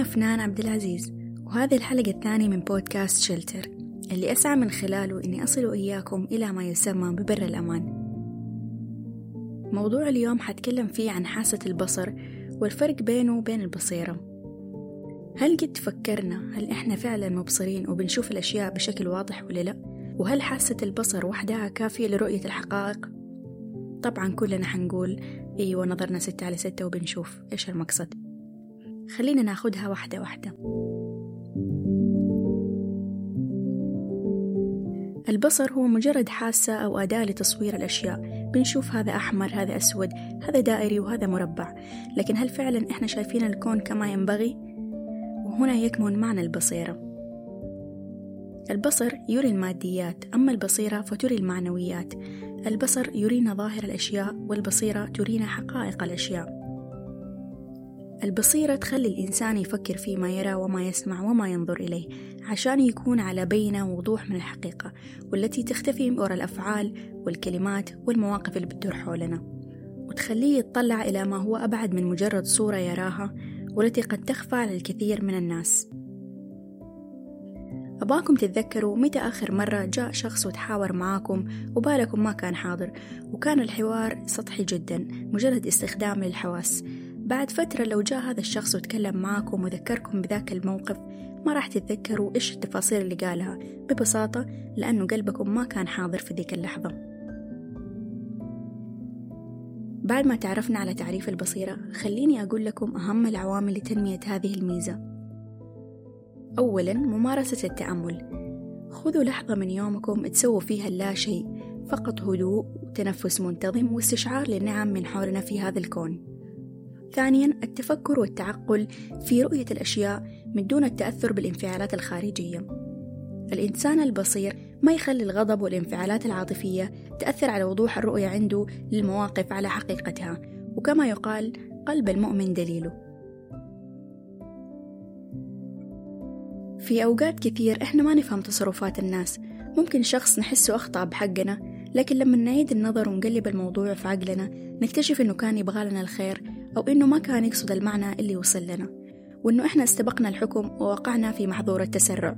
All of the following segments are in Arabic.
أفنان عبد العزيز وهذه الحلقة الثانية من بودكاست شلتر اللي أسعى من خلاله إني أصل إياكم إلى ما يسمى ببر الأمان موضوع اليوم حتكلم فيه عن حاسة البصر والفرق بينه وبين البصيرة هل قد فكرنا هل إحنا فعلا مبصرين وبنشوف الأشياء بشكل واضح ولا لأ؟ وهل حاسة البصر وحدها كافية لرؤية الحقائق؟ طبعا كلنا حنقول أيوة نظرنا ستة على ستة وبنشوف إيش المقصد خلينا ناخدها واحدة واحدة. البصر هو مجرد حاسة أو أداة لتصوير الأشياء. بنشوف هذا أحمر هذا أسود هذا دائري وهذا مربع. لكن هل فعلا إحنا شايفين الكون كما ينبغي؟ وهنا يكمن معنى البصيرة. البصر يري الماديات أما البصيرة فتري المعنويات. البصر يرينا ظاهر الأشياء والبصيرة ترينا حقائق الأشياء. البصيرة تخلي الإنسان يفكر فيما يرى وما يسمع وما ينظر إليه عشان يكون على بينة ووضوح من الحقيقة والتي تختفي وراء الأفعال والكلمات والمواقف اللي بتدور حولنا. وتخليه يطلع إلى ما هو أبعد من مجرد صورة يراها والتي قد تخفى على الكثير من الناس. أباكم تتذكروا متى آخر مرة جاء شخص وتحاور معاكم وبالكم ما كان حاضر وكان الحوار سطحي جدا مجرد استخدام للحواس. بعد فترة لو جاء هذا الشخص وتكلم معاكم وذكركم بذاك الموقف ما راح تتذكروا إيش التفاصيل اللي قالها ببساطة لأنه قلبكم ما كان حاضر في ذيك اللحظة. بعد ما تعرفنا على تعريف البصيرة خليني أقول لكم أهم العوامل لتنمية هذه الميزة. أولا ممارسة التأمل. خذوا لحظة من يومكم تسووا فيها لا شيء فقط هدوء وتنفس منتظم واستشعار للنعم من حولنا في هذا الكون. ثانيا التفكر والتعقل في رؤية الأشياء من دون التأثر بالانفعالات الخارجية. الإنسان البصير ما يخلي الغضب والانفعالات العاطفية تأثر على وضوح الرؤية عنده للمواقف على حقيقتها وكما يقال قلب المؤمن دليله. في أوقات كثير إحنا ما نفهم تصرفات الناس. ممكن شخص نحسه أخطأ بحقنا لكن لما نعيد النظر ونقلب الموضوع في عقلنا نكتشف إنه كان يبغى الخير أو إنه ما كان يقصد المعنى اللي وصل لنا وإنه إحنا استبقنا الحكم ووقعنا في محظور التسرع.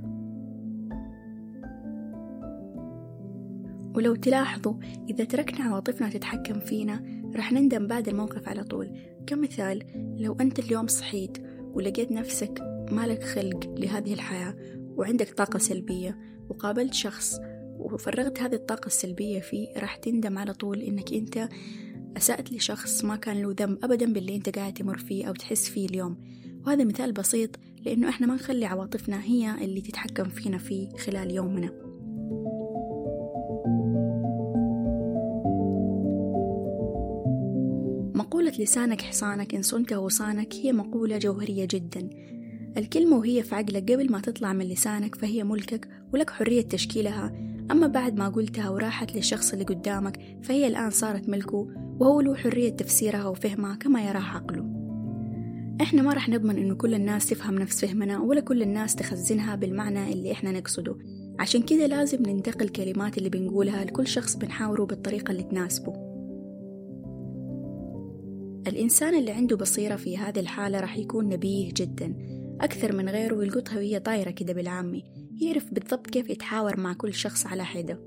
ولو تلاحظوا إذا تركنا عواطفنا تتحكم فينا رح نندم بعد الموقف على طول. كمثال لو أنت اليوم صحيت ولقيت نفسك مالك خلق لهذه الحياة وعندك طاقة سلبية وقابلت شخص وفرغت هذه الطاقة السلبية فيه راح تندم على طول إنك أنت أسأت لشخص ما كان له ذنب أبدا باللي أنت قاعد تمر فيه أو تحس فيه اليوم. وهذا مثال بسيط لأنه إحنا ما نخلي عواطفنا هي اللي تتحكم فينا فيه خلال يومنا. مقولة لسانك حصانك إن صنته صانك هي مقولة جوهرية جدا. الكلمة وهي في عقلك قبل ما تطلع من لسانك فهي ملكك ولك حرية تشكيلها. أما بعد ما قلتها وراحت للشخص اللي قدامك فهي الآن صارت ملكه وهو له حرية تفسيرها وفهمها كما يراه عقله. إحنا ما راح نضمن إنه كل الناس تفهم نفس فهمنا ولا كل الناس تخزنها بالمعنى اللي إحنا نقصده. عشان كده لازم ننتقل الكلمات اللي بنقولها لكل شخص بنحاوره بالطريقة اللي تناسبه. الإنسان اللي عنده بصيرة في هذه الحالة راح يكون نبيه جدا أكثر من غيره ويلقطها وهي طايرة كده بالعامي. يعرف بالضبط كيف يتحاور مع كل شخص على حدة.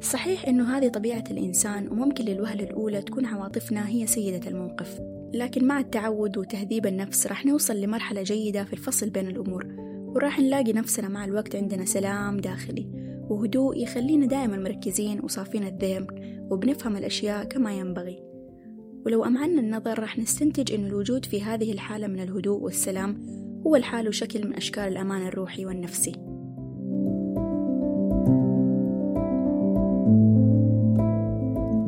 صحيح إنه هذه طبيعة الإنسان وممكن للوهلة الأولى تكون عواطفنا هي سيدة الموقف لكن مع التعود وتهذيب النفس راح نوصل لمرحلة جيدة في الفصل بين الأمور وراح نلاقي نفسنا مع الوقت عندنا سلام داخلي وهدوء يخلينا دائما مركزين وصافين الذهن وبنفهم الأشياء كما ينبغي. ولو أمعنا النظر راح نستنتج أن الوجود في هذه الحالة من الهدوء والسلام هو الحال وشكل من أشكال الأمان الروحي والنفسي.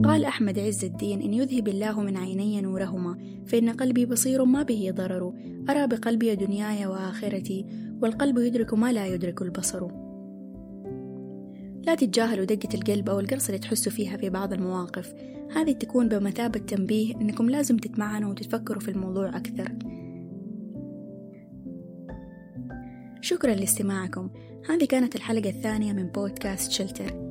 قال أحمد عز الدين إن يذهب الله من عيني نورهما فإن قلبي بصير ما به ضرر أرى بقلبي دنياي وآخرتي والقلب يدرك ما لا يدرك البصر. لا تتجاهلوا دقة القلب أو القرصة اللي تحسوا فيها في بعض المواقف. هذه تكون بمثابة تنبيه إنكم لازم تتمعنوا وتتفكروا في الموضوع أكثر. شكرا لاستماعكم. هذه كانت الحلقة الثانية من بودكاست شلتر.